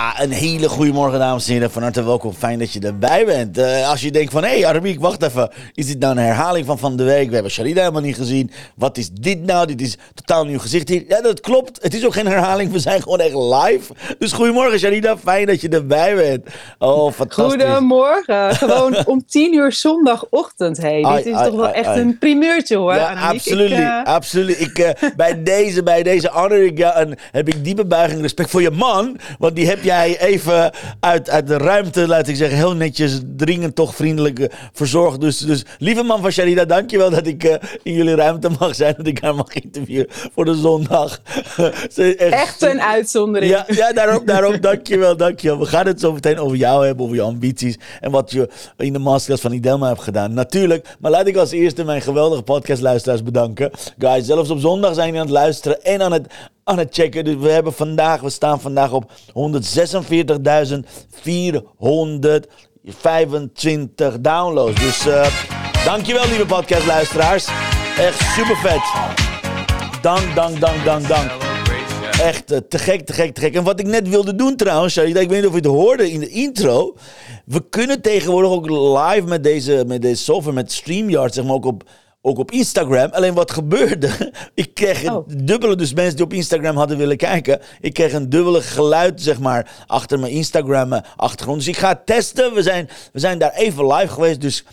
Ja, een hele goede morgen, dames en heren. Van harte welkom. Fijn dat je erbij bent. Eh, als je denkt van, hé hey, Arabiek, wacht even. Is dit nou een herhaling van van de week? We hebben Sharida helemaal niet gezien. Wat is dit nou? Dit is totaal nieuw gezicht hier. Ja, dat klopt. Het is ook geen herhaling. We zijn gewoon echt live. Dus goedemorgen, Sharida. Fijn dat je erbij bent. Oh, fantastisch. Goedemorgen. Gewoon om tien uur zondagochtend heen. Ai, Dit is ai, toch wel ai, echt een primeurtje hoor. Ja, absoluut. Eh, absoluut. Ik, eh, bij deze, bij deze honor ik heb ik diepe buiging respect voor je man. Want die heb jij even uit, uit de ruimte, laat ik zeggen, heel netjes, dringend toch vriendelijk eh, verzorgd. Dus, dus lieve man van Sharida, dankjewel dat ik eh, in jullie ruimte mag zijn. Dat ik haar mag interviewen voor de zondag. Echt een uitzondering. ja, ja daarom, daarom, dankjewel, dankjewel. We gaan het zo meteen over jou hebben, over je ambities en wat je in de masterclass van Idelma hebt gedaan. Natuurlijk, maar laat ik als eerste mijn geweldige podcastluisteraars bedanken. Guys, zelfs op zondag zijn jullie aan het luisteren en aan het, aan het checken. Dus we hebben vandaag, we staan vandaag op 146.425 downloads. Dus eh dankjewel, lieve podcastluisteraars. Echt super vet. Dank, dank, dank, dank, dank. Echt eh, te gek, te gek, te gek. En wat ik net wilde doen trouwens, ik weet niet of je het hoorde in de intro. We kunnen tegenwoordig ook live met deze, met deze software, met StreamYard, zeg maar, ook op, ook op Instagram. Alleen wat gebeurde, ik kreeg een Oh. dubbele, dus mensen die op Instagram hadden willen kijken, ik kreeg een dubbele geluid, zeg maar, achter mijn Instagram eh, achtergrond. Dus ik ga het testen. We zijn, we zijn daar even live geweest, dus...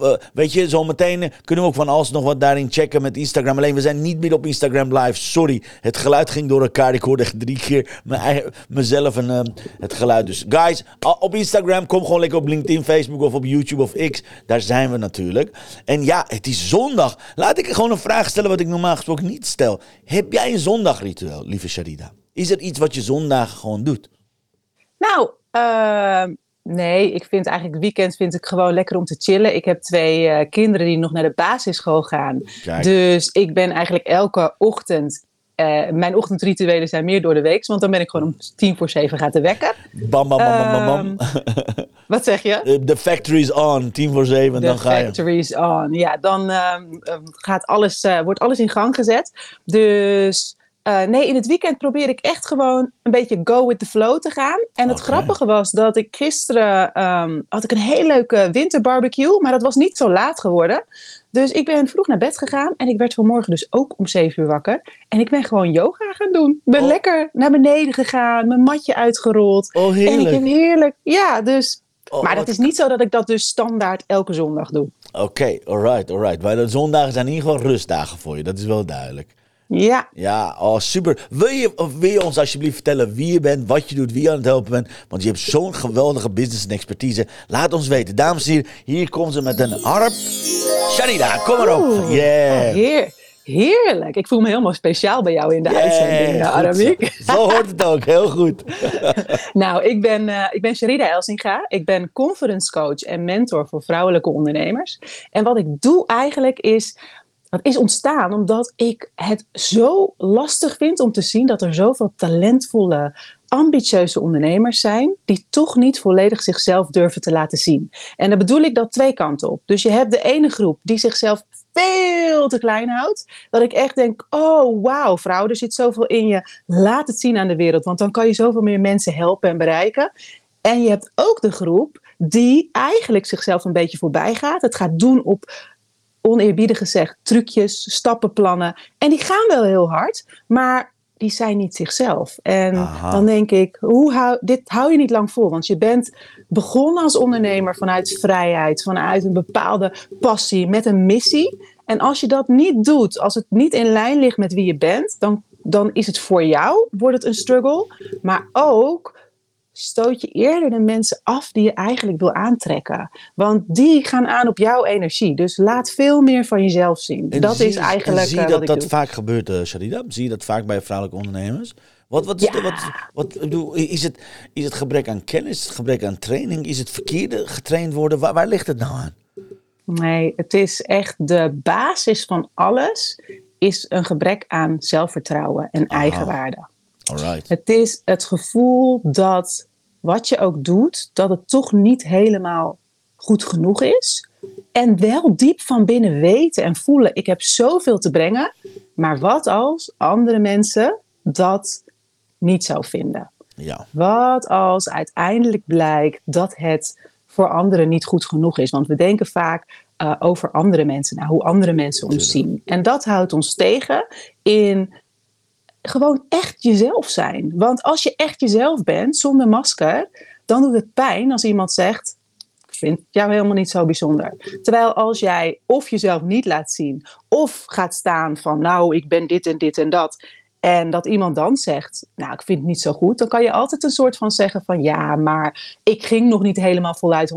eh, weet je, zo meteen eh, kunnen we ook van alles nog wat daarin checken met Instagram. Alleen we zijn niet meer op Instagram live. Sorry, het geluid ging door elkaar. Ik hoorde echt drie keer mijn eigen, mezelf en eh, het geluid. Dus guys, op Instagram, kom gewoon lekker op LinkedIn, Facebook of op YouTube of X. Daar zijn we natuurlijk. En ja, het is zondag. Laat ik gewoon een vraag stellen wat ik normaal gesproken niet stel. Heb jij een zondagritueel, lieve Sharida? Is er iets wat je zondagen gewoon doet? Nou, ehm, nee, ik vind eigenlijk het weekend vind ik gewoon lekker om te chillen. Ik heb twee eh, kinderen die nog naar de basisschool gaan. Kijk. Dus ik ben eigenlijk elke ochtend. eh, mijn ochtendrituelen zijn meer door de week, want dan ben ik gewoon om tien voor zeven gaat de wekker. Bam, bam, bam, bam, bam, bam. Wat zeg je? De factory is on, tien voor zeven, dan ga je. factory is on. Ja, dan ehm, eh, gaat alles, eh, wordt alles in gang gezet. Dus eh, nee, in het weekend probeer ik echt gewoon een beetje go with the flow te gaan. En het grappige was dat ik gisteren ehm, had ik een heel leuke winterbarbecue, maar dat was niet zo laat geworden. Dus ik ben vroeg naar bed gegaan en ik werd vanmorgen dus ook om 7 uur wakker. En ik ben gewoon yoga gaan doen. Ben Oh. lekker naar beneden gegaan, mijn matje uitgerold. Oh, En ik heerlijk. heb heerlijk, ja, dus Oh, maar het is niet zo dat ik dat dus standaard elke zondag doe. Oké, alright, alright. Maar de zondagen zijn in ieder geval rustdagen voor je, dat is wel duidelijk. Ja, Ja, oh super. Wil je, of wil je ons alsjeblieft vertellen wie je bent, wat je doet, wie je aan het helpen bent? Want je hebt zo'n geweldige business en expertise. Laat ons weten. Dames en heren, hier komt ze met een harp. Sharida, kom maar op. Oeh. Yeah. Oh, heer, heerlijk. Ik voel me helemaal speciaal bij jou in de Yeah, uitzending, eh, zo. Aramiek. Zo hoort het ook, heel goed. Nou, ik ben, eh, ik ben Sharida Elsinga. Ik ben conference coach en mentor voor vrouwelijke ondernemers. En wat ik doe eigenlijk is... Dat is ontstaan omdat ik het zo lastig vind om te zien dat er zoveel talentvolle, ambitieuze ondernemers zijn die toch niet volledig zichzelf durven te laten zien. En dan bedoel ik dat twee kanten op. Dus je hebt de ene groep die zichzelf veel te klein houdt. Dat ik echt denk, oh wauw vrouw, er zit zoveel in je. Laat het zien aan de wereld, want dan kan je zoveel meer mensen helpen en bereiken. En je hebt ook de groep die eigenlijk zichzelf een beetje voorbij gaat. Het gaat doen op oneerbiedig gezegd trucjes, stappenplannen. En die gaan wel heel hard, maar die zijn niet zichzelf. En Aha. dan denk ik, hoe hou, dit hou je niet lang vol. Want je bent begonnen als ondernemer vanuit vrijheid, vanuit een bepaalde passie, met een missie. En als je dat niet doet, als het niet in lijn ligt met wie je bent, dan, dan is het voor jou, wordt het een struggle. Maar ook stoot je eerder de mensen af die je eigenlijk wil aantrekken. Want die gaan aan op jouw energie. Dus laat veel meer van jezelf zien. En dat zie- is eigenlijk en zie eh, je wat dat dat doe. vaak gebeurt, eh Sharida? Zie je dat vaak bij vrouwelijke ondernemers? Wat, wat, is, Ja. de, wat, wat bedoel, is, het, is het gebrek aan kennis? Is het gebrek aan training? Is het verkeerde getraind worden? Waar, waar ligt het nou aan? Nee, het is echt de basis van alles is een gebrek aan zelfvertrouwen en Aha. eigenwaarde. Alright. Het is het gevoel dat wat je ook doet, dat het toch niet helemaal goed genoeg is. En wel diep van binnen weten en voelen, ik heb zoveel te brengen. Maar wat als andere mensen dat niet zou vinden? Ja, Wat als uiteindelijk blijkt dat het voor anderen niet goed genoeg is? Want we denken vaak eh, over andere mensen, nou, hoe andere mensen ons Tuurlijk. zien. En dat houdt ons tegen in gewoon echt jezelf zijn. Want als je echt jezelf bent, zonder masker, dan doet het pijn als iemand zegt. Ik vind jou helemaal niet zo bijzonder. Terwijl als jij of jezelf niet laat zien, of gaat staan van, nou, ik ben dit en dit en dat. En dat iemand dan zegt, nou, ik vind het niet zo goed. Dan kan je altijd een soort van zeggen van, ja, maar ik ging nog niet helemaal voluit 100%.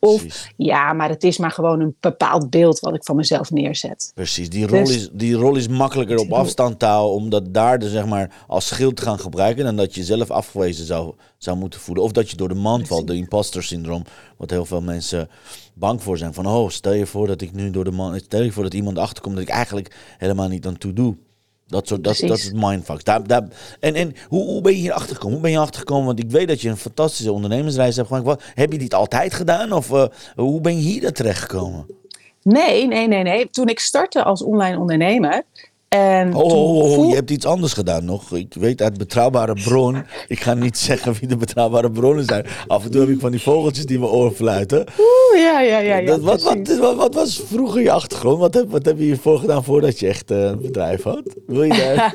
Of, precies. ja, maar het is maar gewoon een bepaald beeld wat ik van mezelf neerzet. Precies, die rol, Dus- is, die rol is makkelijker op afstand te houden, omdat daar de, zeg maar, als schild te gaan gebruiken dan dat je zelf afgewezen zou, zou moeten voelen. Of dat je door de mand valt, de imposter syndroom, wat heel veel mensen bang voor zijn. Van, oh, stel je voor dat ik nu door de man, stel je voor dat iemand achterkomt dat ik eigenlijk helemaal niet aan toe doe. Dat, soort, dat, dat is mindfuck. Daar, daar, en en hoe, hoe ben je hier achtergekomen? Hoe ben je achtergekomen? Want ik weet dat je een fantastische ondernemersreis hebt gemaakt. Wat, heb je dit altijd gedaan? Of eh, hoe ben je hier terechtgekomen? Nee, nee, nee, nee. Toen ik startte als online ondernemer. En Oh, oh, oh, je hebt iets anders gedaan nog. Ik weet uit betrouwbare bron. Ik ga niet zeggen wie de betrouwbare bronnen zijn. Af en toe heb ik van die vogeltjes die me oren fluiten. Oeh, ja, ja, ja. ja Dat- wat, wat, wat, wat was vroeger je achtergrond? Wat heb, wat heb je hiervoor gedaan voordat je echt eh, een bedrijf had? Wil je daar...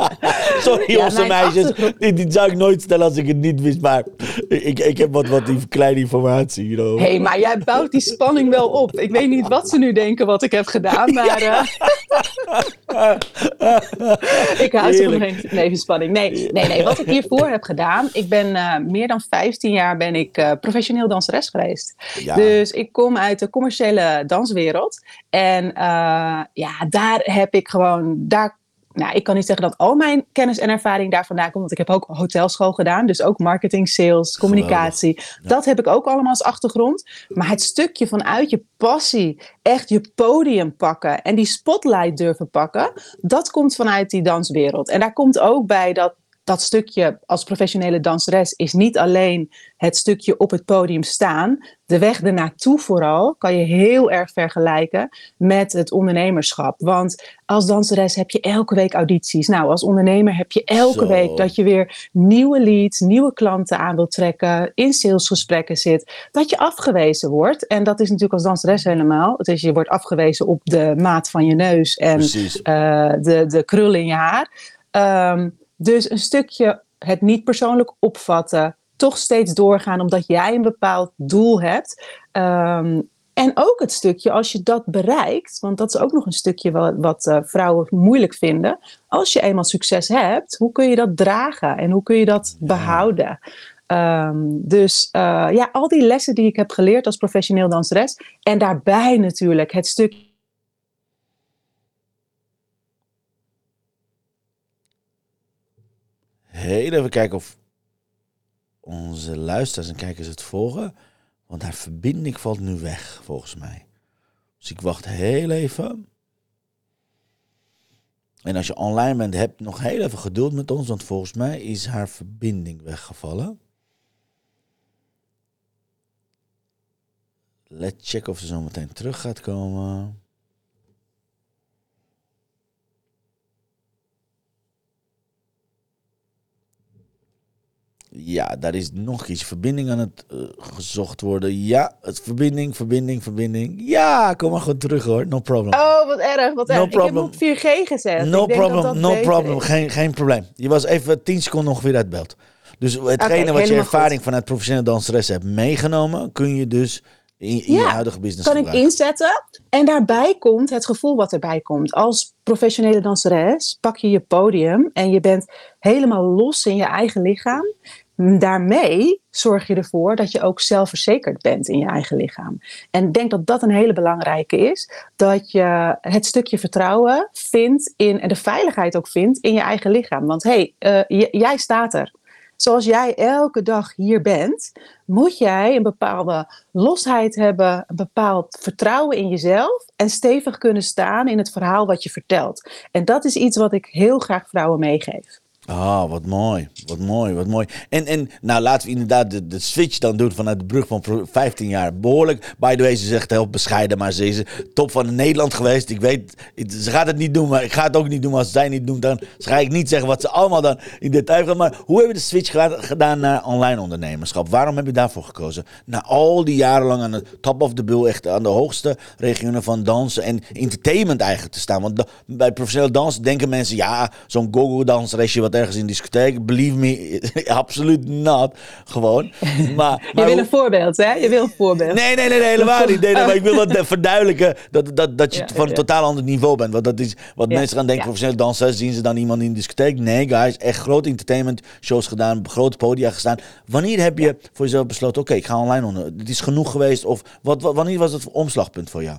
Sorry, Ja, onze mijn meisjes. achtergrond- dit zou ik nooit stellen als ik het niet wist. Maar ik, ik heb wat, wat die kleine informatie. You know. Hé, hey, maar jij bouwt die spanning wel op. Ik weet niet wat ze nu denken wat ik heb gedaan, maar eh, ik hou ze van levenspanning. Nee, nee, nee, wat ik hiervoor heb gedaan, ik ben eh, meer dan 15 jaar ben ik eh, professioneel danseres geweest. Ja. Dus ik kom uit de commerciële danswereld. En eh, ja, daar heb ik gewoon. Daar, nou, ik kan niet zeggen dat al mijn kennis en ervaring daar vandaan komt. Want ik heb ook hotelschool gedaan. Dus ook marketing, sales, communicatie. Dat heb ik ook allemaal als achtergrond. Maar het stukje vanuit je passie, echt je podium pakken en die spotlight durven pakken, dat komt vanuit die danswereld. En daar komt ook bij dat dat stukje als professionele danseres is niet alleen het stukje op het podium staan. De weg ernaartoe vooral kan je heel erg vergelijken met het ondernemerschap. Want als danseres heb je elke week audities. Nou, als ondernemer heb je elke Zo. week dat je weer nieuwe leads, nieuwe klanten aan wilt trekken, in salesgesprekken zit, dat je afgewezen wordt. En dat is natuurlijk als danseres helemaal. Het is, je wordt afgewezen op de maat van je neus en eh, de, de krul in je haar. Ehm, dus een stukje het niet persoonlijk opvatten, toch steeds doorgaan omdat jij een bepaald doel hebt. Ehm, en ook het stukje als je dat bereikt, want dat is ook nog een stukje wat, wat eh, vrouwen moeilijk vinden. Als je eenmaal succes hebt, hoe kun je dat dragen en hoe kun je dat behouden? Ehm, dus eh, ja, al die lessen die ik heb geleerd als professioneel danseres. En daarbij natuurlijk het stukje. Heel even kijken of onze luisteraars en kijkers het volgen. Want haar verbinding valt nu weg, volgens mij. Dus ik wacht heel even. En als je online bent, heb nog heel even geduld met ons. Want volgens mij is haar verbinding weggevallen. Let's checken of ze zo meteen terug gaat komen. Ja, daar is nog iets. Verbinding aan het eh, gezocht worden. Ja, het verbinding, verbinding, verbinding. Ja, kom maar gewoon terug hoor. No problem. Oh, wat erg, wat No erg. Ik heb op 4G gezet. no Ik denk problem, dat dat no problem. is. Geen, geen probleem. Je was even 10 seconden ongeveer uit beeld. Dus hetgene wat je ervaring goed. vanuit professionele danseres hebt meegenomen, kun je dus in, in je huidige business kan ik inzetten. En daarbij komt het gevoel wat erbij komt. Als professionele danseres pak je je podium en je bent helemaal los in je eigen lichaam. Daarmee zorg je ervoor dat je ook zelfverzekerd bent in je eigen lichaam. En ik denk dat dat een hele belangrijke is. Dat je het stukje vertrouwen vindt in, en de veiligheid ook vindt in je eigen lichaam. Want hé, hey, uh, jij staat er. Zoals jij elke dag hier bent, moet jij een bepaalde losheid hebben, een bepaald vertrouwen in jezelf en stevig kunnen staan in het verhaal wat je vertelt. En dat is iets wat ik heel graag vrouwen meegeef. Ah, wat mooi. Wat mooi, wat mooi. En, en nou, laten we inderdaad de, de switch dan doen vanuit de brug van 15 jaar. Behoorlijk, by the way, ze zegt heel bescheiden, maar ze is top van Nederland geweest. Ik weet, ze gaat het niet doen, maar ik ga het ook niet doen. Als zij niet doen, dan ga ik niet zeggen wat ze allemaal dan in detail gaan. Maar hoe hebben we de switch gedaan naar online ondernemerschap? Waarom heb je daarvoor gekozen? Na al die jaren lang aan de top of the bill, echt aan de hoogste regionen van dansen en entertainment eigenlijk te staan. Want bij professioneel dansen denken mensen, ja, zo'n go-go-dansresje wat ergens in discotheek. Believe me, absoluut not. Gewoon. Maar, maar je wil een voorbeeld, hè? Je wil een voorbeeld. Nee, nee, nee, nee helemaal niet. Nee, nee, maar ik wil wat verduidelijken dat, dat, dat je ja, van een totaal ander niveau bent. Want dat is wat mensen gaan denken, professioneel dansen, zien ze dan iemand in de discotheek? Nee, guys, echt grote entertainment shows gedaan, grote podia gestaan. Wanneer heb je voor jezelf besloten, oké, ik ga online onder. Het is genoeg geweest. Of wat, wanneer was het omslagpunt voor jou?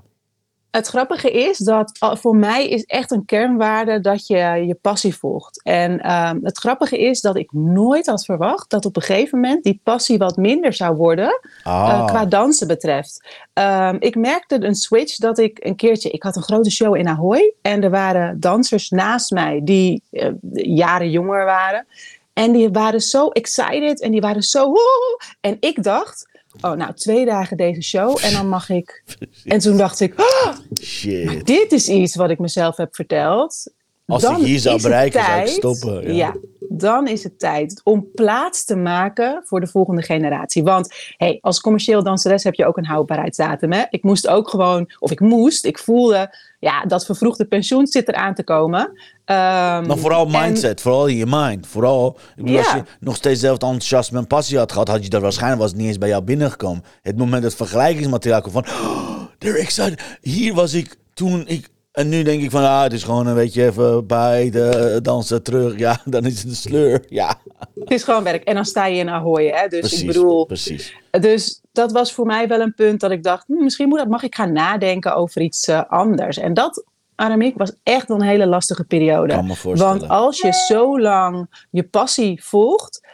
Het grappige is dat voor mij is echt een kernwaarde dat je je passie volgt. En um, het grappige is dat ik nooit had verwacht dat op een gegeven moment die passie wat minder zou worden ah. uh, qua dansen betreft. Um, ik merkte een switch dat ik een keertje, ik had een grote show in Ahoy en er waren dansers naast mij die uh, jaren jonger waren. En die waren zo excited en die waren zo. Woe! En ik dacht, oh, nou, twee dagen deze show en dan mag ik. En toen dacht ik, oh, Shit. dit is iets wat ik mezelf heb verteld. Als dan ik hier zou bereiken, het zou ik tijd- stoppen. Ja. Ja. Dan is het tijd om plaats te maken voor de volgende generatie. Want hey, als commercieel danseres heb je ook een houdbaarheidsdatum. Hè? Ik moest ook gewoon, of ik moest, ik voelde, ja, dat vervroegde pensioen zit eraan te komen. Ehm, Maar vooral en- mindset, vooral in je mind. Vooral, ik bedoel, als je nog steeds zelf enthousiasme en passie had gehad, had je dat waarschijnlijk was het niet eens bij jou binnengekomen. Het moment dat vergelijkingsmateriaal kwam van, oh, they're excited. Hier was ik toen ik, en nu denk ik van, ah, het is gewoon een beetje even bij de dansen terug. Ja, dan is het een sleur. Ja, Het is gewoon werk. En dan sta je in Ahoy. Hè? Dus precies. ik bedoel, Precies. Dus dat was voor mij wel een punt dat ik dacht, hm, misschien moet, mag ik gaan nadenken over iets eh, anders. En dat, Aramiek, was echt een hele lastige periode. Kan me voorstellen. Want als je zo lang je passie volgt, eh,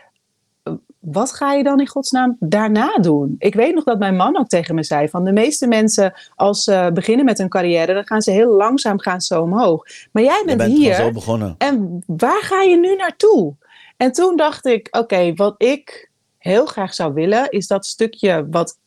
wat ga je dan in godsnaam daarna doen? Ik weet nog dat mijn man ook tegen me zei: van de meeste mensen, als ze beginnen met hun carrière, dan gaan ze heel langzaam gaan ze omhoog. Maar jij bent, bent hier. zo begonnen. En waar ga je nu naartoe? En toen dacht ik, oké, wat ik heel graag zou willen, is dat stukje wat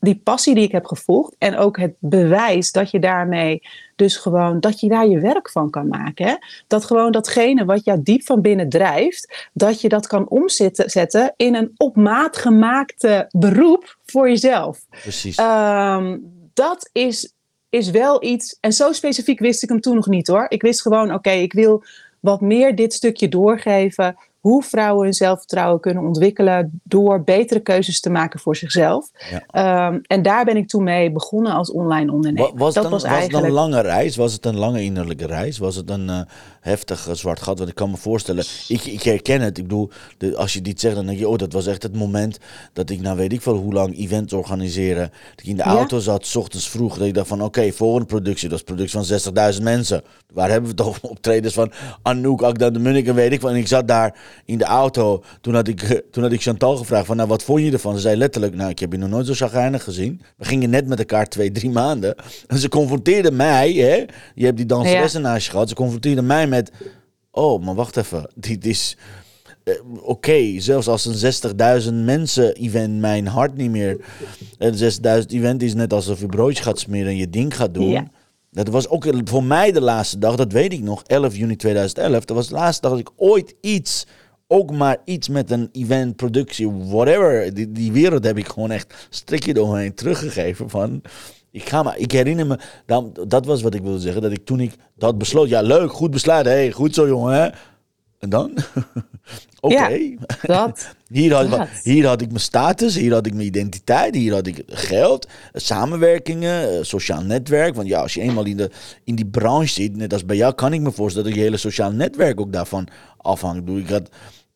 die passie die ik heb gevolgd en ook het bewijs dat je daarmee dus gewoon dat je daar je werk van kan maken. Hè? Dat gewoon datgene wat jou diep van binnen drijft, dat je dat kan omzetten zetten in een op maat gemaakte beroep voor jezelf. Precies. Ehm, dat is, is wel iets. En zo specifiek wist ik hem toen nog niet hoor. Ik wist gewoon, oké, ik wil wat meer dit stukje doorgeven. Hoe vrouwen hun zelfvertrouwen kunnen ontwikkelen door betere keuzes te maken voor zichzelf. Ja. Ehm, en daar ben ik toen mee begonnen als online ondernemer. Wa- was, dat het was een, was het eigenlijk. een lange reis? Was het een lange innerlijke reis? Was het een eh, heftig eh, zwart gat? Want ik kan me voorstellen, ik, ik herken het. Ik bedoel, de, als je dit zegt, dan denk je, oh, dat was echt het moment dat ik, nou weet ik veel hoe lang, events organiseren. Dat ik in de Ja. auto zat, s ochtends vroeg, dat ik dacht van, oké, volgende productie, dat is een productie van 60.000 mensen. Waar hebben we het over? Optredens van Anouk, Akda de Munnik en weet ik wat. En ik zat daar in de auto, toen had ik, eh, toen had ik Chantal gevraagd van, nou, wat vond je ervan? Ze zei letterlijk, nou, ik heb je nog nooit zo chagrijnig gezien. We gingen net met elkaar twee, drie maanden. En ze confronteerde mij, hè. Je hebt die danseressen naast je gehad. Ze confronteerde mij met, oh, maar wacht even. Dit is... eh, Oké, zelfs als een 60.000 mensen event mijn hart niet meer. Een 60.000 event is net alsof je broodje gaat smeren en je ding gaat doen. Ja. Dat was ook voor mij de laatste dag, dat weet ik nog, 11 juni 2011. Dat was de laatste dag dat ik ooit iets, ook maar iets met een event, productie, whatever. Die, die wereld heb ik gewoon echt strikje doorheen teruggegeven van... Ik, ga maar, ik herinner me, dan, dat was wat ik wilde zeggen, dat ik toen ik dat besloot, ja leuk, goed besluit, hey, goed zo jongen, hè. En dan? Oké. Ja. Dat. Hier had, Dat. hier had ik mijn status, hier had ik mijn identiteit, hier had ik geld, samenwerkingen, eh, sociaal netwerk. Want ja, als je eenmaal in, de, in die branche zit, net als bij jou, kan ik me voorstellen dat je hele sociaal netwerk ook daarvan afhangt. Ik bedoel, Ik had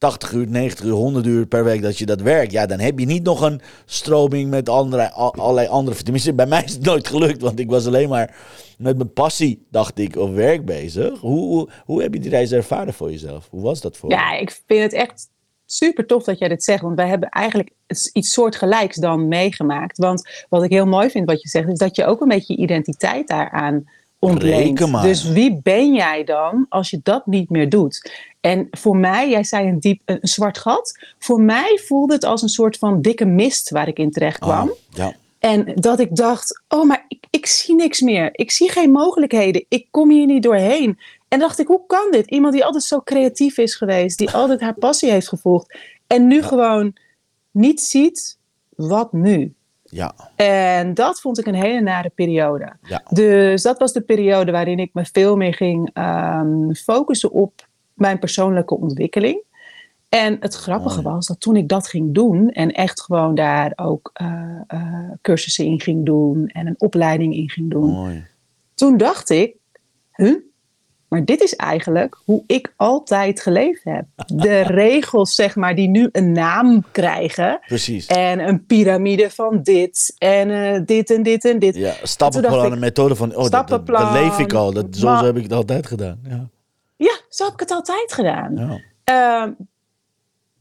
80 uur, 90 uur, 100 uur per week dat je dat werkt, ja, dan heb je niet nog een stroming met andere, al- allerlei andere. Tenminste, bij mij is het nooit gelukt, want ik was alleen maar met mijn passie, dacht ik, of werk bezig. Hoe, hoe, hoe heb je die reis ervaren voor jezelf? Hoe was dat voor je? Ja, ik vind het echt super tof dat jij dit zegt. Want wij hebben eigenlijk iets soortgelijks dan meegemaakt. Want wat ik heel mooi vind wat je zegt, is dat je ook een beetje je identiteit daaraan ontleent. Dus wie ben jij dan als je dat niet meer doet? En voor mij, jij zei een diep een zwart gat. Voor mij voelde het als een soort van dikke mist waar ik in terecht kwam. Ah, ja. En dat ik dacht, oh, maar ik, ik zie niks meer. Ik zie geen mogelijkheden. Ik kom hier niet doorheen. En dacht ik, hoe kan dit? Iemand die altijd zo creatief is geweest, die altijd haar passie heeft gevolgd. En nu gewoon niet ziet, wat nu? Ja, En dat vond ik een hele nare periode. ja. Dus dat was de periode waarin ik me veel meer ging ehm, focussen op mijn persoonlijke ontwikkeling. En het grappige Mooi. was dat toen ik dat ging doen en echt gewoon daar ook eh, eh, cursussen in ging doen en een opleiding in ging doen, Mooi. toen dacht ik, huh? Maar dit is eigenlijk hoe ik altijd geleefd heb. De regels, zeg maar, die nu een naam krijgen. Precies. En een piramide van dit en eh, dit en dit en dit. Ja, stappenplan, een methode van, oh, dat, dat, dat leef ik al. Dat, zo, heb ik het altijd gedaan. Ja. Ja, zo heb ik het altijd gedaan. Ja. Ehm,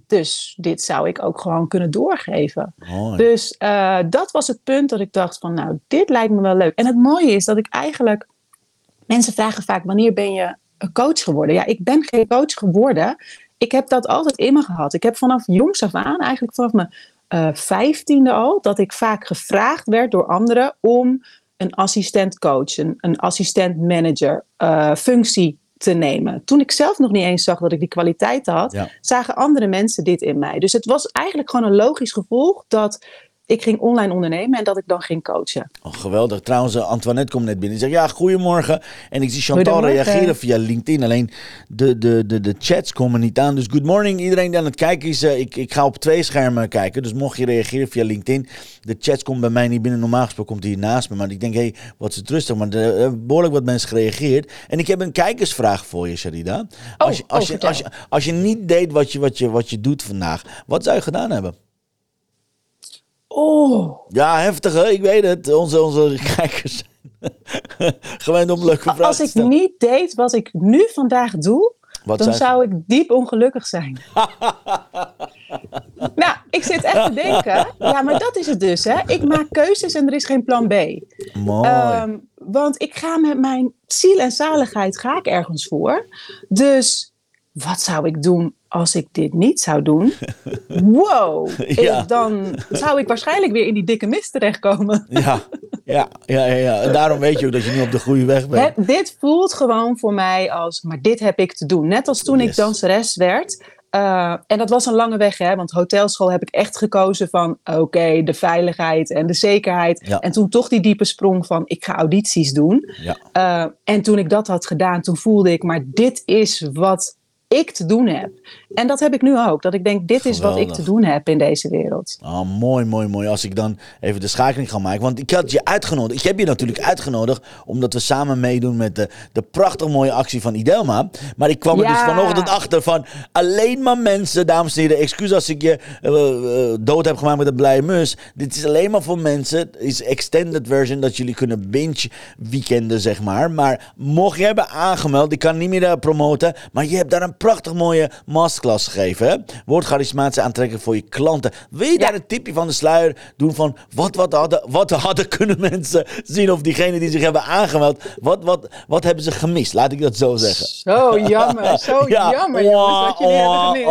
dus dit zou ik ook gewoon kunnen doorgeven. Mooi. Dus eh, dat was het punt dat ik dacht van, nou, dit lijkt me wel leuk. En het mooie is dat ik eigenlijk, mensen vragen vaak, wanneer ben je een coach geworden? Ja, ik ben geen coach geworden. Ik heb dat altijd in me gehad. Ik heb vanaf jongs af aan, eigenlijk vanaf mijn eh, vijftiende al, dat ik vaak gevraagd werd door anderen om een assistent coach, een, een assistent manager eh, functie te nemen. Toen ik zelf nog niet eens zag dat ik die kwaliteiten had, Ja. zagen andere mensen dit in mij. Dus het was eigenlijk gewoon een logisch gevolg dat ik ging online ondernemen en dat ik dan ging coachen. Oh, geweldig. Trouwens, eh, Antoinette komt net binnen. Die zegt, ja, goedemorgen. En ik zie Chantal reageren via LinkedIn. Alleen de, de, de, de chats komen niet aan. Dus good morning iedereen die aan het kijken is. Eh, ik, ik ga op twee schermen kijken. Dus mocht je reageren via LinkedIn. De chats komt bij mij niet binnen. Normaal gesproken komt die hier naast me. Maar ik denk, hé, hey, wat is het rustig. Maar er hebben behoorlijk wat mensen gereageerd. En ik heb een kijkersvraag voor je, Sharida. Als, je, oh, als, je, vertel. als, je, als je niet deed wat je, wat, je, wat je doet vandaag. Wat zou je gedaan hebben? Oh, Ja, heftig hè? Ik weet het. Onze, onze kijkers zijn gewend om leuke vragen als ik niet deed wat ik nu vandaag doe, Wat dan zou ik diep ongelukkig zijn. nou, ik zit echt te denken. Ja, maar dat is het dus. Hè. Ik maak keuzes en er is geen plan B. Mooi. Ehm, want ik ga met mijn ziel en zaligheid ga ik ergens voor. Dus wat zou ik doen als ik dit niet zou doen? Wow, Ja. dan zou ik waarschijnlijk weer in die dikke mist terechtkomen. ja, ja, ja, ja. En daarom weet je ook dat je niet op de goede weg bent. Dit voelt gewoon voor mij als, maar dit heb ik te doen. Net als toen Yes. ik danseres werd. Eh, en dat was een lange weg, hè? want hotelschool heb ik echt gekozen van oké, de veiligheid en de zekerheid. Ja. En toen toch die diepe sprong van ik ga audities doen. Ja. Eh, en toen ik dat had gedaan, toen voelde ik, maar dit is wat ik te doen heb. En dat heb ik nu ook. Dat ik denk, dit is wat ik te doen heb in deze wereld. Oh, mooi, mooi, mooi. Als ik dan even de schakeling ga maken. Want ik had je uitgenodigd. Ik heb je natuurlijk uitgenodigd. Omdat we samen meedoen met de, de prachtig mooie actie van Idelma. Maar ik kwam er dus vanochtend achter van. Alleen maar mensen, dames en heren. Excuus als ik je eh, eh, dood heb gemaakt met een blije mus. Dit is alleen maar voor mensen. Het is extended version. Dat jullie kunnen binge weekenden, zeg maar. Maar mocht je hebben aangemeld. Ik kan niet meer eh, promoten. Maar je hebt daar een prachtig mooie masterclass gegeven. Hè? Word charismatisch aantrekkelijk voor je klanten. Wil je Ja. daar een tipje van de sluier doen van wat, wat, hadden, wat hadden kunnen mensen zien of diegenen die zich hebben aangemeld, wat, wat, wat hebben ze gemist? Laat ik dat zo zeggen. Zo jammer, zo jammer jongens, wat jullie hebben gemist.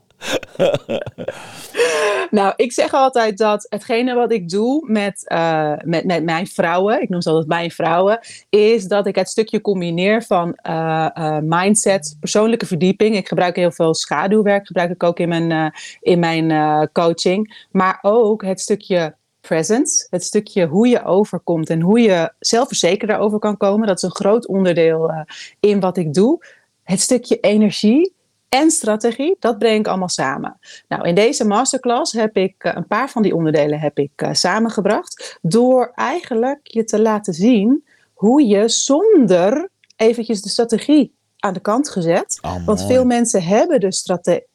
Nou, ik zeg altijd dat hetgene wat ik doe met, eh, met, met mijn vrouwen, ik noem ze altijd mijn vrouwen, is dat ik het stukje combineer van eh, eh, mindset, persoonlijke verdieping. Ik gebruik heel veel schaduwwerk, gebruik ik ook in mijn, in mijn coaching. Maar ook het stukje presence, het stukje hoe je overkomt en hoe je zelfverzekerd over kan komen. Dat is een groot onderdeel in wat ik doe. Het stukje energie en strategie, dat breng ik allemaal samen. Nou, in deze masterclass heb ik eh, een paar van die onderdelen heb ik eh, samengebracht. Door eigenlijk je te laten zien hoe je zonder eventjes de strategie aan de kant gezet. Oh, Want veel mensen hebben de strate-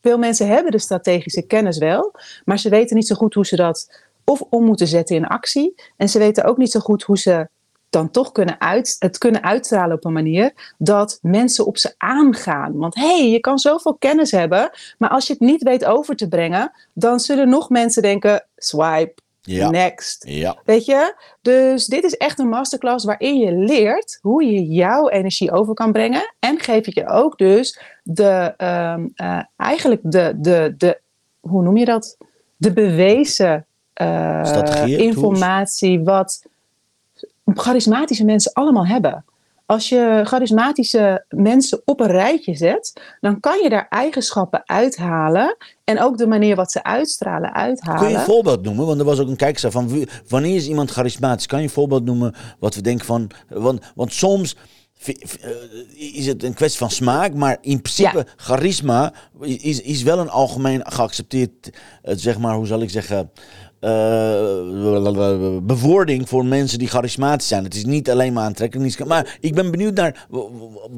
veel mensen hebben de strategische kennis wel, maar ze weten niet zo goed hoe ze dat of om moeten zetten in actie. En ze weten ook niet zo goed hoe ze dan toch kunnen uit, het kunnen uitstralen op een manier dat mensen op ze aangaan. Want hé, hey, je kan zoveel kennis hebben, maar als je het niet weet over te brengen, dan zullen nog mensen denken: swipe, Ja. next. Ja. Weet je? Dus dit is echt een masterclass waarin je leert hoe je jouw energie over kan brengen. En geef ik je ook dus de, ehm, eh, eigenlijk de, de, de, hoe noem je dat? De bewezen eh, informatie wat charismatische mensen allemaal hebben. Als je charismatische mensen op een rijtje zet, dan kan je daar eigenschappen uithalen. En ook de manier wat ze uitstralen uithalen. Kun je een voorbeeld noemen? Want er was ook een kijkster van wanneer is iemand charismatisch? Kan je een voorbeeld noemen wat we denken van. Want, want soms eh, is het een kwestie van smaak, maar in principe Ja. charisma is, is wel een algemeen geaccepteerd, eh, zeg maar, hoe zal ik zeggen. Eh, bewoording voor mensen die charismatisch zijn. Het is niet alleen maar aantrekkelijk. Maar ik ben benieuwd naar,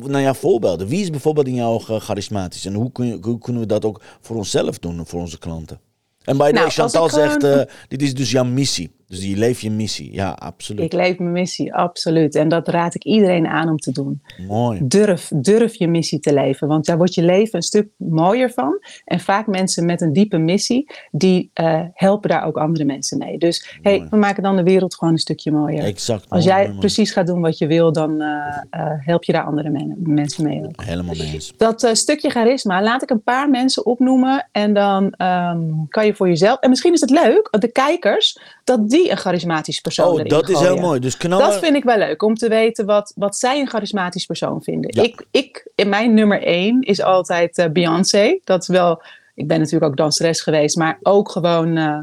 naar jouw voorbeelden. Wie is bijvoorbeeld in jouw charismatisch? En hoe, kun je, hoe kunnen we dat ook voor onszelf doen, voor onze klanten? En bij de Nou, als Chantal gewoon- zegt, eh, dit is dus jouw missie. Dus je leeft je missie. Ja, absoluut. Ik leef mijn missie, absoluut. En dat raad ik iedereen aan om te doen. Mooi. Durf, durf je missie te leven. Want daar wordt je leven een stuk mooier van. En vaak mensen met een diepe missie, die eh, helpen daar ook andere mensen mee. Dus hey, we maken dan de wereld gewoon een stukje mooier. Exact. Als jij precies gaat doen wat je wil, dan eh, eh, help je daar andere men- mensen mee. ook. Helemaal mee eens. Dat stukje charisma, laat ik een paar mensen opnoemen. En dan ehm, kan je voor jezelf. En misschien is het leuk, de kijkers, dat die een charismatisch persoon Oh, dat is heel mooi. Dus knallen. Dat vind ik wel leuk, om te weten wat, wat zij een charismatisch persoon vinden. Ja. Ik, ik, in mijn nummer één is altijd eh, Beyoncé. Dat is wel, ik ben natuurlijk ook danseres geweest, maar ook gewoon, eh,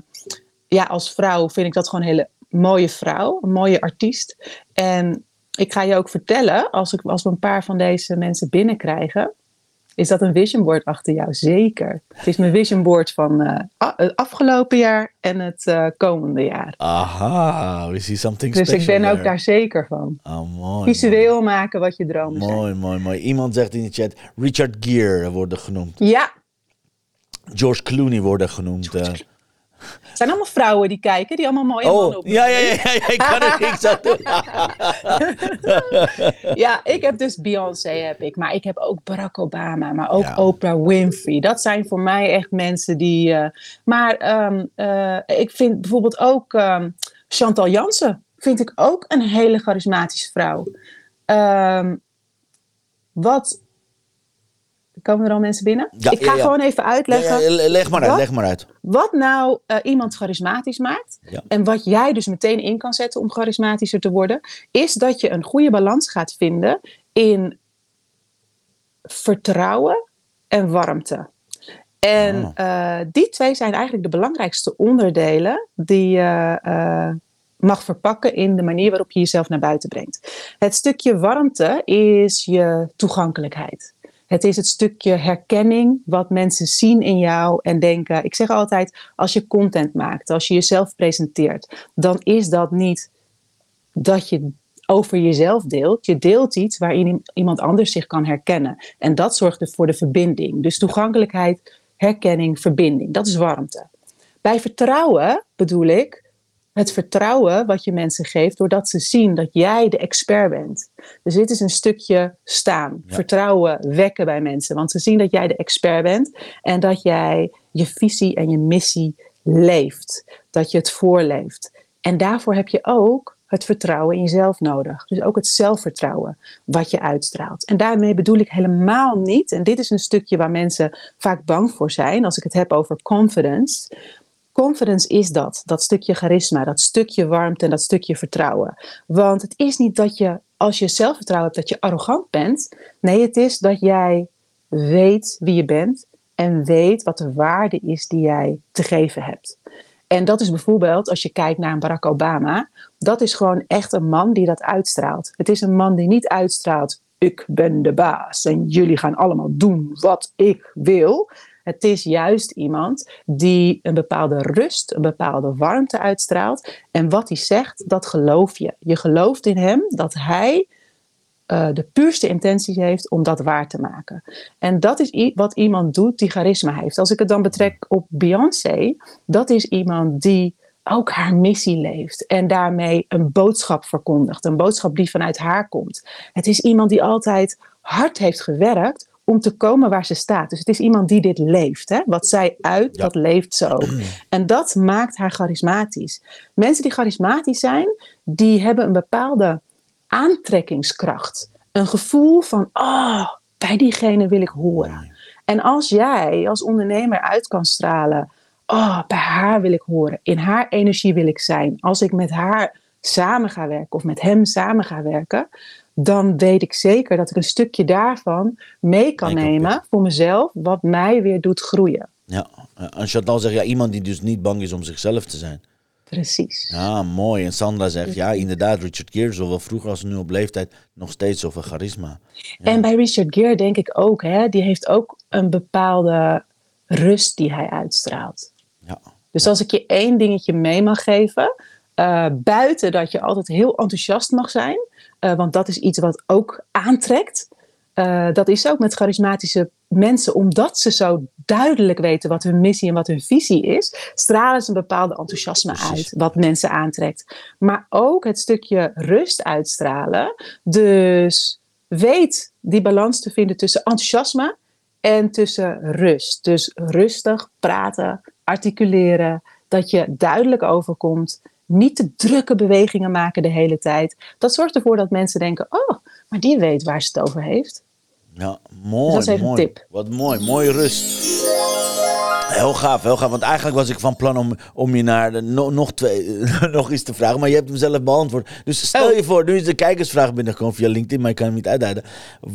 ja, als vrouw vind ik dat gewoon een hele mooie vrouw, een mooie artiest. En ik ga je ook vertellen, als, ik, als we een paar van deze mensen binnenkrijgen, is dat een vision board achter jou? Zeker. Het is mijn vision board van eh, het afgelopen jaar en het eh, komende jaar. Aha, we see something Dus special ik ben ook daar zeker van. Oh, mooi. Visueel maken wat je dromen zijn. Mooi, mooi, mooi. Iemand zegt in de chat, Richard Gere worden genoemd. Ja, George Clooney worden genoemd. Het zijn allemaal vrouwen die kijken, die allemaal mooie mannen Oh, op ja, ja, ja, ja, ik kan er niks aan doen. Ja, ik heb dus Beyoncé, heb ik, maar ik heb ook Barack Obama, maar ook Ja. Oprah Winfrey. Dat zijn voor mij echt mensen die. eh, maar ehm, eh, ik vind bijvoorbeeld ook ehm, Chantal Jansen, vind ik ook een hele charismatische vrouw. Ehm, wat. Komen er al mensen binnen? Ja, ik ga ja, gewoon even uitleggen. Leg maar uit, Wat? leg maar uit. Wat nou eh, iemand charismatisch maakt en wat jij dus meteen in kan zetten om charismatischer te worden, is dat je een goede balans gaat vinden in vertrouwen en warmte. En Oh. eh, die twee zijn eigenlijk de belangrijkste onderdelen die je eh, mag verpakken in de manier waarop je jezelf naar buiten brengt. Het stukje warmte is je toegankelijkheid. Het is het stukje herkenning wat mensen zien in jou en denken. Ik zeg altijd, als je content maakt, als je jezelf presenteert, dan is dat niet dat je over jezelf deelt. Je deelt iets waarin iemand anders zich kan herkennen. En dat zorgt er voor de verbinding. Dus toegankelijkheid, herkenning, verbinding. Dat is warmte. Bij vertrouwen bedoel ik het vertrouwen wat je mensen geeft doordat ze zien dat jij de expert bent. Dus dit is een stukje staan, Ja. vertrouwen wekken bij mensen. Want ze zien dat jij de expert bent en dat jij je visie en je missie leeft. Dat je het voorleeft. En daarvoor heb je ook het vertrouwen in jezelf nodig. Dus ook het zelfvertrouwen wat je uitstraalt. En daarmee bedoel ik helemaal niet, en dit is een stukje waar mensen vaak bang voor zijn, als ik het heb over confidence. Confidence is dat, dat stukje charisma, dat stukje warmte en dat stukje vertrouwen. Want het is niet dat je, als je zelfvertrouwen hebt, dat je arrogant bent. Nee, het is dat jij weet wie je bent en weet wat de waarde is die jij te geven hebt. En dat is bijvoorbeeld, als je kijkt naar Barack Obama, dat is gewoon echt een man die dat uitstraalt. Het is een man die niet uitstraalt, ik ben de baas en jullie gaan allemaal doen wat ik wil. Het is juist iemand die een bepaalde rust, een bepaalde warmte uitstraalt. En wat hij zegt, dat geloof je. Je gelooft in hem dat hij eh, de puurste intenties heeft om dat waar te maken. En dat is wat iemand doet die charisma heeft. Als ik het dan betrek op Beyoncé, dat is iemand die ook haar missie leeft en daarmee een boodschap verkondigt. Een boodschap die vanuit haar komt. Het is iemand die altijd hard heeft gewerkt om te komen waar ze staat. Dus het is iemand die dit leeft. Hè? Wat zij uit, Ja. dat leeft zo. En dat maakt haar charismatisch. Mensen die charismatisch zijn, die hebben een bepaalde aantrekkingskracht. Een gevoel van, oh, bij diegene wil ik horen. En als jij als ondernemer uit kan stralen, oh, bij haar wil ik horen, in haar energie wil ik zijn. Als ik met haar samen ga werken of met hem samen ga werken, dan weet ik zeker dat ik een stukje daarvan mee kan nemen voor mezelf, wat mij weer doet groeien. Ja, en Chantal zegt, ja, iemand die dus niet bang is om zichzelf te zijn. Precies. Ja, mooi. En Sandra zegt, ja, inderdaad, Richard Gere, zowel vroeger als nu op leeftijd, nog steeds zoveel charisma. En bij Richard Gere denk ik ook, hè, die heeft ook een bepaalde rust die hij uitstraalt. Ja, Dus als ik je één dingetje mee mag geven, eh, buiten dat je altijd heel enthousiast mag zijn, eh, want dat is iets wat ook aantrekt. eh, dat is ook met charismatische mensen, omdat ze zo duidelijk weten wat hun missie en wat hun visie is, stralen ze een bepaalde enthousiasme uit, wat mensen aantrekt. Maar ook het stukje rust uitstralen. Dus weet die balans te vinden tussen enthousiasme en tussen rust. Dus rustig praten, articuleren, dat je duidelijk overkomt. Niet te drukke bewegingen maken de hele tijd. Dat zorgt ervoor dat mensen denken: oh, maar die weet waar ze het over heeft. ja mooi, Dus dat is even een mooi. tip. Wat mooi, mooie rust. Heel gaaf, heel gaaf. Want eigenlijk was ik van plan om, om je naar de, no- nog, twee, nog iets te vragen. Maar je hebt hem zelf beantwoord. Dus stel Oh. je voor, nu is de kijkersvraag binnengekomen via LinkedIn, maar ik kan hem niet uitduiden.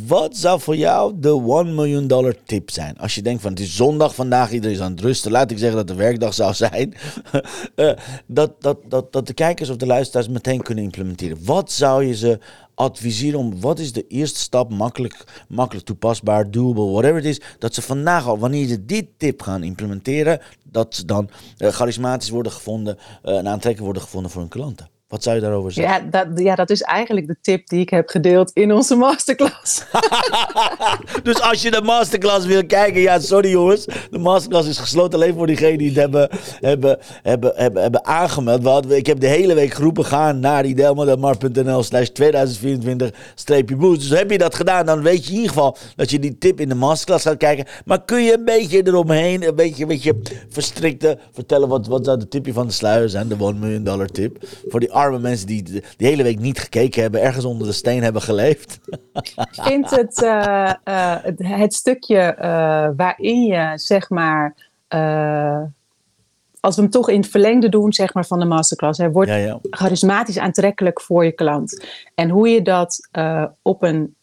Wat zou voor jou de 1 miljoen dollar tip zijn? Als je denkt van het is zondag vandaag, iedereen is aan het rusten. Laat ik zeggen dat de werkdag zou zijn. Eh, dat, dat, dat, dat de kijkers of de luisteraars meteen kunnen implementeren. Wat zou je ze adviseren om, wat is de eerste stap, makkelijk, makkelijk toepasbaar, doable, whatever het is, dat ze vandaag al, wanneer ze dit tip gaan implementeren, dat ze dan eh, charismatisch worden gevonden eh, en aantrekkelijk worden gevonden voor hun klanten. Wat zou je daarover zeggen? Ja dat, ja, dat is eigenlijk de tip die ik heb gedeeld in onze masterclass. dus als je de masterclass wil kijken, ja, sorry jongens. De masterclass is gesloten alleen voor diegenen die het hebben, hebben, hebben, hebben, hebben aangemeld. Hadden, ik heb de hele week geroepen, ga naar idelmodelmar.nl slash 2024-boost. Dus heb je dat gedaan, dan weet je in ieder geval dat je die tip in de masterclass gaat kijken. Maar kun je een beetje eromheen, een beetje, een beetje verstrikte, vertellen wat, wat zou de tipje van de sluier zijn, de 1 miljoen dollar tip. Voor die arme mensen die de, die hele week niet gekeken hebben, ergens onder de steen hebben geleefd. Ik vind het, eh, eh, het, het stukje eh, waarin je, zeg maar, als we hem toch in het verlengde doen, zeg maar, van de masterclass, hè, wordt Ja, ja. charismatisch aantrekkelijk voor je klant. En hoe je dat op een,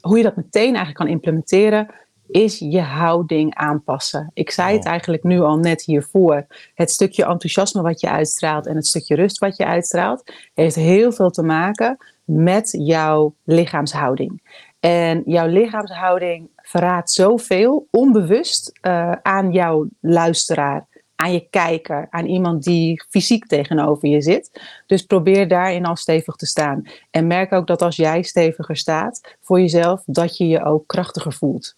hoe je dat meteen eigenlijk kan implementeren, is je houding aanpassen. Ik zei het eigenlijk nu al net hiervoor. Het stukje enthousiasme wat je uitstraalt en het stukje rust wat je uitstraalt, heeft heel veel te maken met jouw lichaamshouding. En jouw lichaamshouding verraadt zoveel onbewust eh, aan jouw luisteraar, aan je kijker, aan iemand die fysiek tegenover je zit. Dus probeer daarin al stevig te staan. En merk ook dat als jij steviger staat voor jezelf, dat je je ook krachtiger voelt.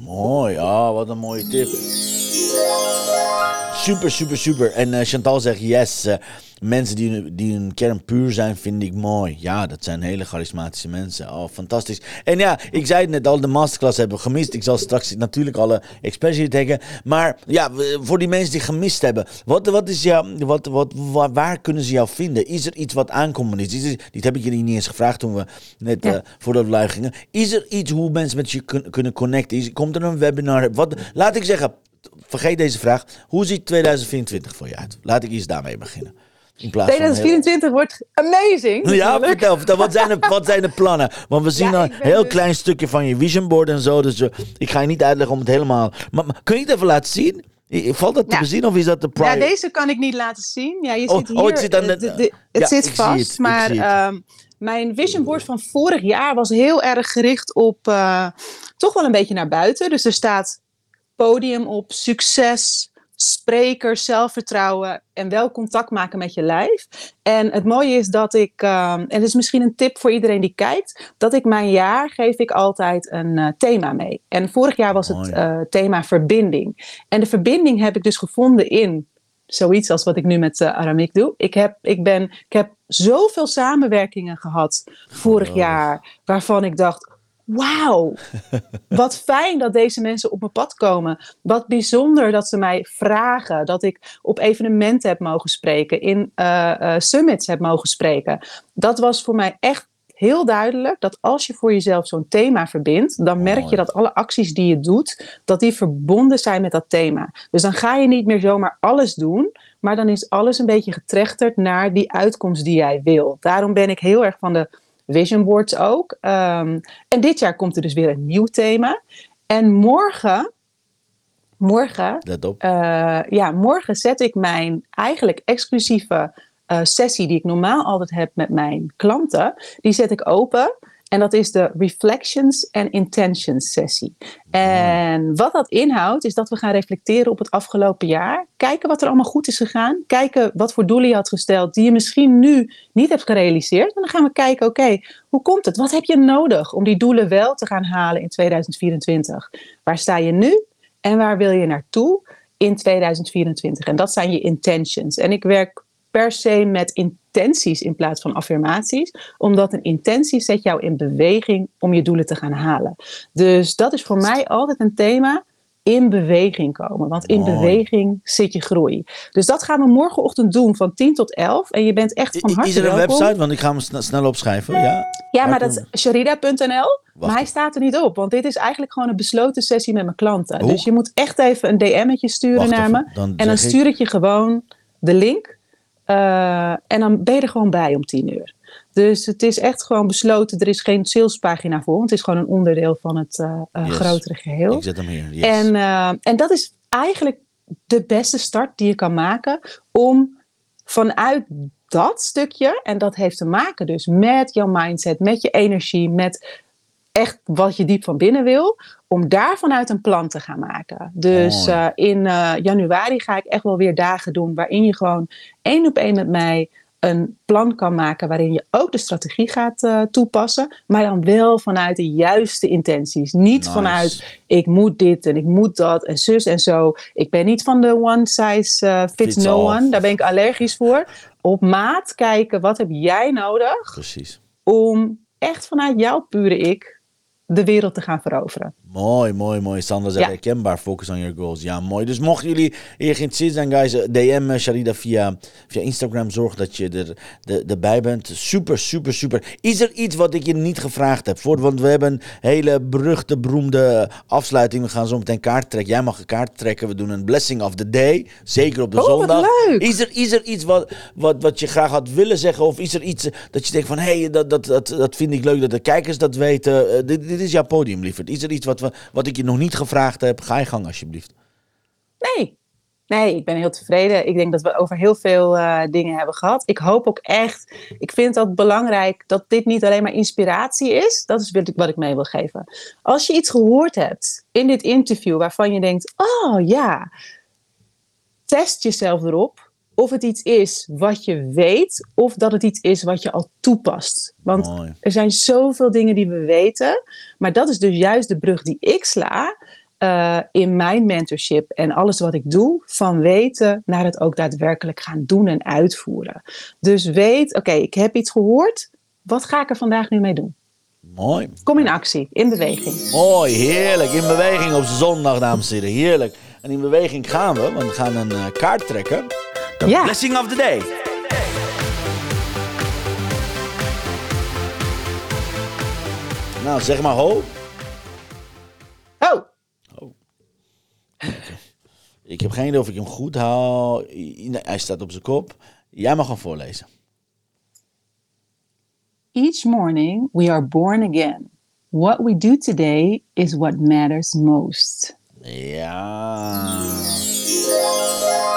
Mooi, ah, wat een mooie tip. Super, super, super. En eh, Chantal zegt yes. Mensen die, die hun kern puur zijn, vind ik mooi. Ja, dat zijn hele charismatische mensen. Oh, fantastisch. En ja, ik zei het net al, de masterclass hebben we gemist. Ik zal straks natuurlijk alle experts hier. Maar ja, voor die mensen die gemist hebben. Wat, wat is jou, wat, wat, waar, waar kunnen ze jou vinden? Is er iets wat aankomen is? is er, dit heb ik je niet eens gevraagd toen we net Ja. eh, voordat we live gingen. Is er iets hoe mensen met je kun- kunnen connecten? Is, komt er een webinar? Wat, laat ik zeggen, vergeet deze vraag. Hoe ziet 2024 voor je uit? Laat ik eens daarmee beginnen. In plaats van heel- 2024 wordt amazing. ja, vertel, vertel. Wat zijn, de, wat zijn de plannen? Want we zien Ja, een heel dus- klein stukje van je vision board en zo. Dus eh, ik ga je niet uitleggen om het helemaal... Maar, maar kun je het even laten zien? Valt dat te Ja. bezien of is dat de Ja, private? deze kan ik niet laten zien. Ja, je Oh, hier, oh, het zit aan de- eh, de- het Ja, zit vast. het, maar ehm, mijn vision board van vorig jaar was heel erg gericht op eh, toch wel een beetje naar buiten. Dus er staat podium op, succes, spreker, zelfvertrouwen en wel contact maken met je lijf. En het mooie is dat ik, ehm, en het is misschien een tip voor iedereen die kijkt, dat ik mijn jaar geef ik altijd een eh, thema mee. En vorig jaar was het eh, thema verbinding. En de verbinding heb ik dus gevonden in zoiets als wat ik nu met uh, Aramik doe. Ik heb, ik, ben, ik heb zoveel samenwerkingen gehad vorig jaar, waarvan ik dacht, wauw, wat fijn dat deze mensen op mijn pad komen. Wat bijzonder dat ze mij vragen, dat ik op evenementen heb mogen spreken, in uh, uh, summits heb mogen spreken. Dat was voor mij echt heel duidelijk dat als je voor jezelf zo'n thema verbindt, dan merk je dat alle acties die je doet, dat die verbonden zijn met dat thema. Dus dan ga je niet meer zomaar alles doen, maar dan is alles een beetje getrechterd naar die uitkomst die jij wil. Daarom ben ik heel erg van de vision boards ook. Um, en dit jaar komt er dus weer een nieuw thema. En morgen, morgen, uh, ja, morgen zet ik mijn eigenlijk exclusieve uh, sessie die ik normaal altijd heb met mijn klanten, die zet ik open. En dat is de Reflections and Intentions sessie. En wat dat inhoudt, is dat we gaan reflecteren op het afgelopen jaar. Kijken wat er allemaal goed is gegaan. Kijken wat voor doelen je had gesteld die je misschien nu niet hebt gerealiseerd. En dan gaan we kijken, oké, hoe komt het? Wat heb je nodig om die doelen wel te gaan halen in 2024? Waar sta je nu en waar wil je naartoe in 2024? En dat zijn je intentions. En ik werk per se met intenties in plaats van affirmaties. Omdat een intentie zet jou in beweging om je doelen te gaan halen. Dus dat is voor mij altijd een thema. In beweging komen. Want in Mooi. beweging zit je groei. Dus dat gaan we morgenochtend doen van 10 tot 11. En je bent echt van harte Is er een welkom. website? Want ik ga hem sn- snel opschrijven. Ja, Ja, maar dat is sharida.nl. Maar hij staat er niet op. Want dit is eigenlijk gewoon een besloten sessie met mijn klanten. Hoe? Dus je moet echt even een DM'tje sturen Wacht naar even, me. dan en dan stuur ik je gewoon de link. Eh, en dan ben je er gewoon bij om 10 uur. Dus het is echt gewoon besloten. Er is geen salespagina voor. Want het is gewoon een onderdeel van het eh, eh, Yes. grotere geheel. ik zet hem hier. Yes. En, en dat is eigenlijk de beste start die je kan maken om vanuit dat stukje, en dat heeft te maken dus met jouw mindset, met je energie, met echt wat je diep van binnen wil, om daar vanuit een plan te gaan maken. Dus eh, in eh, januari ga ik echt wel weer dagen doen waarin je gewoon één op één met mij een plan kan maken waarin je ook de strategie gaat eh, toepassen, maar dan wel vanuit de juiste intenties. Niet Nice. vanuit ik moet dit en ik moet dat en zus en zo. Ik ben niet van de one size fits, Fits no all. one. Daar ben ik allergisch voor. Op maat kijken, wat heb jij nodig Precies. om echt vanuit jouw pure ik de wereld te gaan veroveren. Mooi, mooi, mooi. Sandra zegt Ja. herkenbaar. Focus on your goals. Ja, mooi. Dus mochten jullie hier geïnteresseerd zijn, guys, eh, DM eh, Sharida via, via Instagram. Zorg dat je er, de, erbij bent. Super, super, super. Is er iets wat ik je niet gevraagd heb? Voor, want we hebben een hele beruchte, beroemde afsluiting. We gaan zo meteen kaart trekken. Jij mag een kaart trekken. We doen een blessing of the day. Zeker op de Oh, zondag. leuk. Is er, is er iets wat, wat, wat je graag had willen zeggen? Of is er iets eh, dat je denkt van... hé, hey, dat, dat, dat, dat vind ik leuk dat de kijkers dat weten. Dit, dit is jouw podium, lieverd. Is er iets wat, wat ik je nog niet gevraagd heb? Ga je gang, alsjeblieft. Nee. Nee, ik ben heel tevreden. Ik denk dat we over heel veel eh, dingen hebben gehad. Ik hoop ook echt, ik vind dat belangrijk dat dit niet alleen maar inspiratie is. Dat is wat ik mee wil geven. Als je iets gehoord hebt in dit interview waarvan je denkt, oh ja, test jezelf erop. Of het iets is wat je weet, of dat het iets is wat je al toepast. Want Mooi. er zijn zoveel dingen die we weten. Maar dat is dus juist de brug die ik sla eh, in mijn mentorship en alles wat ik doe. Van weten naar het ook daadwerkelijk gaan doen en uitvoeren. Dus weet, oké, ik heb iets gehoord. Wat ga ik er vandaag nu mee doen? Mooi. Kom in actie, in beweging. Mooi, heerlijk. In beweging op zondag, dames en heren. Heerlijk. En in beweging gaan we, want we gaan een eh, kaart trekken. Blessing of the day. Nou, zeg maar ho. Oh, Ik heb geen idee of ik hem goed haal. Hij staat op zijn kop. Jij mag hem voorlezen. Each morning we are born again. What we do today is what matters most. Ja.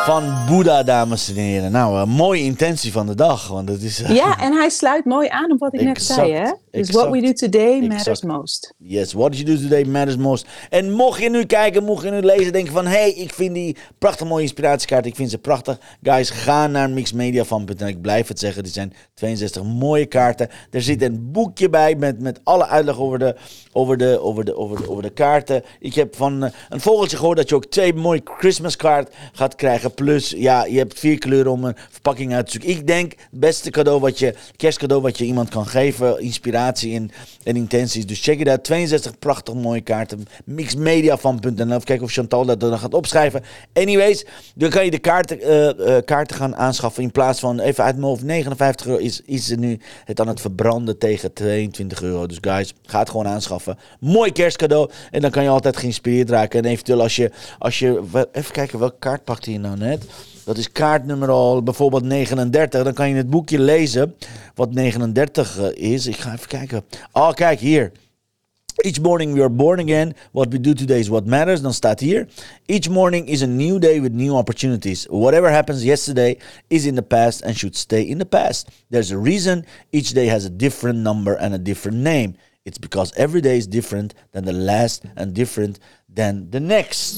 Van Boeddha, dames en heren. Nou, een mooie intentie van de dag. Want het is, eh, Ja, en hij sluit mooi aan op wat ik net zei. Hè? Dus what we do today matters exact. most. Yes, what you do today matters most. En mocht je nu kijken, mocht je nu lezen, denken van... hé, hey, ik vind die prachtig mooie inspiratiekaart, ik vind ze prachtig. Guys, ga naar mixmediafan.nl. Ik blijf het zeggen, dit zijn 62 mooie kaarten. Er zit een boekje bij met, met alle uitleg over de, over, de, over, de, over, de, over de kaarten. Ik heb van eh, een vogeltje gehoord dat je ook twee mooie Christmas kaart gaat krijgen. Plus, ja, je hebt vier kleuren om een verpakking uit te zoeken. Ik denk, het beste cadeau wat je, kerstcadeau wat je iemand kan geven. Inspiratie en, en intenties. Dus check it out. 62 prachtig mooie kaarten. Mixmediafan.nl. Even kijken of Chantal dat dan gaat opschrijven. Anyways, dan kan je de kaarten, eh, eh, kaarten gaan aanschaffen. In plaats van, even uit mijn hoofd, 59 euro is, is er nu het aan het verbranden tegen 22 euro. Dus guys, ga het gewoon aanschaffen. Mooi kerstcadeau. En dan kan je altijd geïnspireerd raken. En eventueel als je, als je even kijken, welke kaart pakte je nou net? Dat is kaartnummer al bijvoorbeeld 39. Dan kan je het boekje lezen wat 39 eh, is. Ik ga even kijken. Oh, kijk hier. Each morning we are born again. What we do today is what matters. Dan staat hier. Each morning is a new day with new opportunities. Whatever happens yesterday is in the past and should stay in the past. There's a reason each day has a different number and a different name. It's because every day is different than the last and different than the next.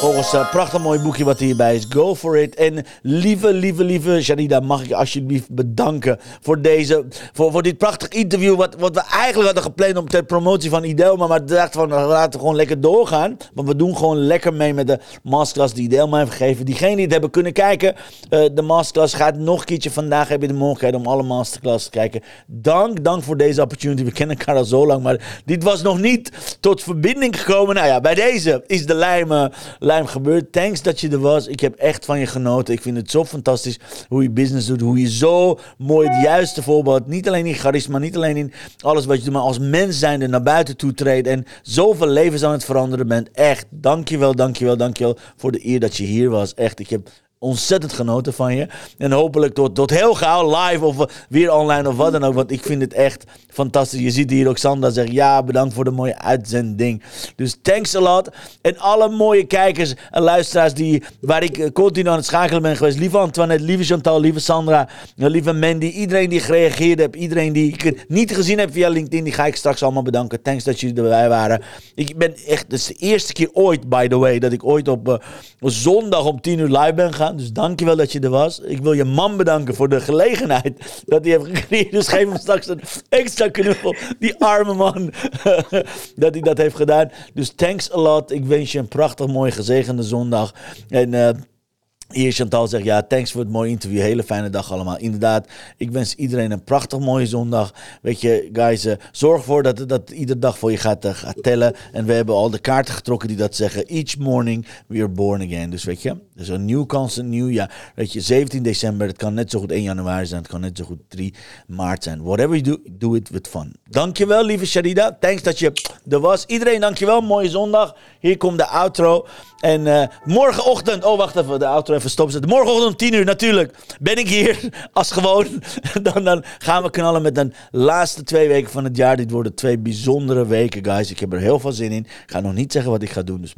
Volgens een prachtig mooi boekje wat hierbij is. Go for it. En lieve, lieve, lieve Sharida, mag ik je alsjeblieft bedanken voor deze, voor, voor dit prachtig interview. Wat, wat we eigenlijk hadden gepland om ter promotie van Idelma. Maar we dachten van, we laten gewoon lekker doorgaan. Want we doen gewoon lekker mee met de masterclass die Idelma heeft gegeven. Diegenen die het hebben kunnen kijken, eh, de masterclass gaat nog een keertje. Vandaag heb je de mogelijkheid om alle masterclass te kijken. Dank, dank voor deze opportunity. We kennen elkaar al zo lang, maar dit was nog niet tot verbinding gekomen. Nou ja, bij deze is de lijm, eh, lijm gebeurd. Thanks dat je er was. Ik heb echt van je genoten. Ik vind het zo fantastisch hoe je business doet. Hoe je zo mooi het juiste voorbeeld. Niet alleen in charisma, niet alleen in alles wat je doet, maar als mens zijnde naar buiten toe treedt. En zoveel levens aan het veranderen bent. Echt, dankjewel, dankjewel, dankjewel voor de eer dat je hier was. Echt, ik heb ontzettend genoten van je. En hopelijk tot, tot heel gauw live of weer online of wat dan ook. Want ik vind het echt fantastisch. Je ziet hier ook Sandra zeggen, ja, bedankt voor de mooie uitzending. Dus thanks a lot. En alle mooie kijkers en luisteraars die, waar ik eh, continu aan het schakelen ben geweest. Lieve Antoinette, lieve Chantal, lieve Sandra, eh, lieve Mandy. Iedereen die gereageerd heeft. Iedereen die ik niet gezien heb via LinkedIn. Die ga ik straks allemaal bedanken. Thanks dat jullie erbij waren. Ik ben echt, het is de eerste keer ooit, by the way, dat ik ooit op eh, zondag om 10 uur live ben gegaan. Dus dankjewel dat je er was. Ik wil je man bedanken voor de gelegenheid dat hij heeft gecreëerd. Dus geef hem straks een extra knuffel. Die arme man. dat hij dat heeft gedaan. Dus thanks a lot. Ik wens je een prachtig, mooi, gezegende zondag. En... eh, hier Chantal zegt, ja, thanks voor het mooie interview. Hele fijne dag allemaal. Inderdaad, ik wens iedereen een prachtig mooie zondag. Weet je, guys, eh, zorg ervoor dat, dat iedere dag voor je gaat, eh, gaat tellen. En we hebben al de kaarten getrokken die dat zeggen. Each morning we are born again. Dus weet je, dus een nieuw kans, een nieuw jaar. Weet je, 17 december, het kan net zo goed 1 januari zijn. Het kan net zo goed 3 maart zijn. Whatever you do, do it with fun. Dankjewel, lieve Sharida. Thanks dat je er was. Iedereen, dankjewel. Mooie zondag. Hier komt de outro. En eh, morgenochtend, oh wacht even, de outro even stopzetten. Morgenochtend om 10 uur natuurlijk ben ik hier als gewoon. dan, dan gaan we knallen met de laatste twee weken van het jaar. Dit worden twee bijzondere weken, guys. Ik heb er heel veel zin in. Ik ga nog niet zeggen wat ik ga doen. Dus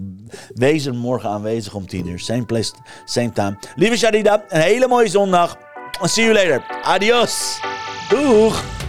wees er morgen aanwezig om 10 uur. Same place, same time. Lieve Sharida, een hele mooie zondag. See you later. Adios. Doeg.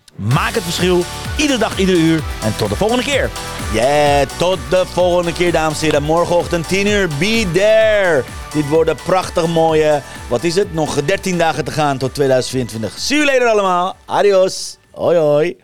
Maak het verschil, iedere dag, ieder uur. En tot de volgende keer. Yeah, tot de volgende keer, dames en heren. Morgenochtend 10 uur, be there. Dit wordt een prachtig mooie, wat is het? Nog 13 dagen te gaan tot 2024. See you later allemaal. Adios. Hoi hoi.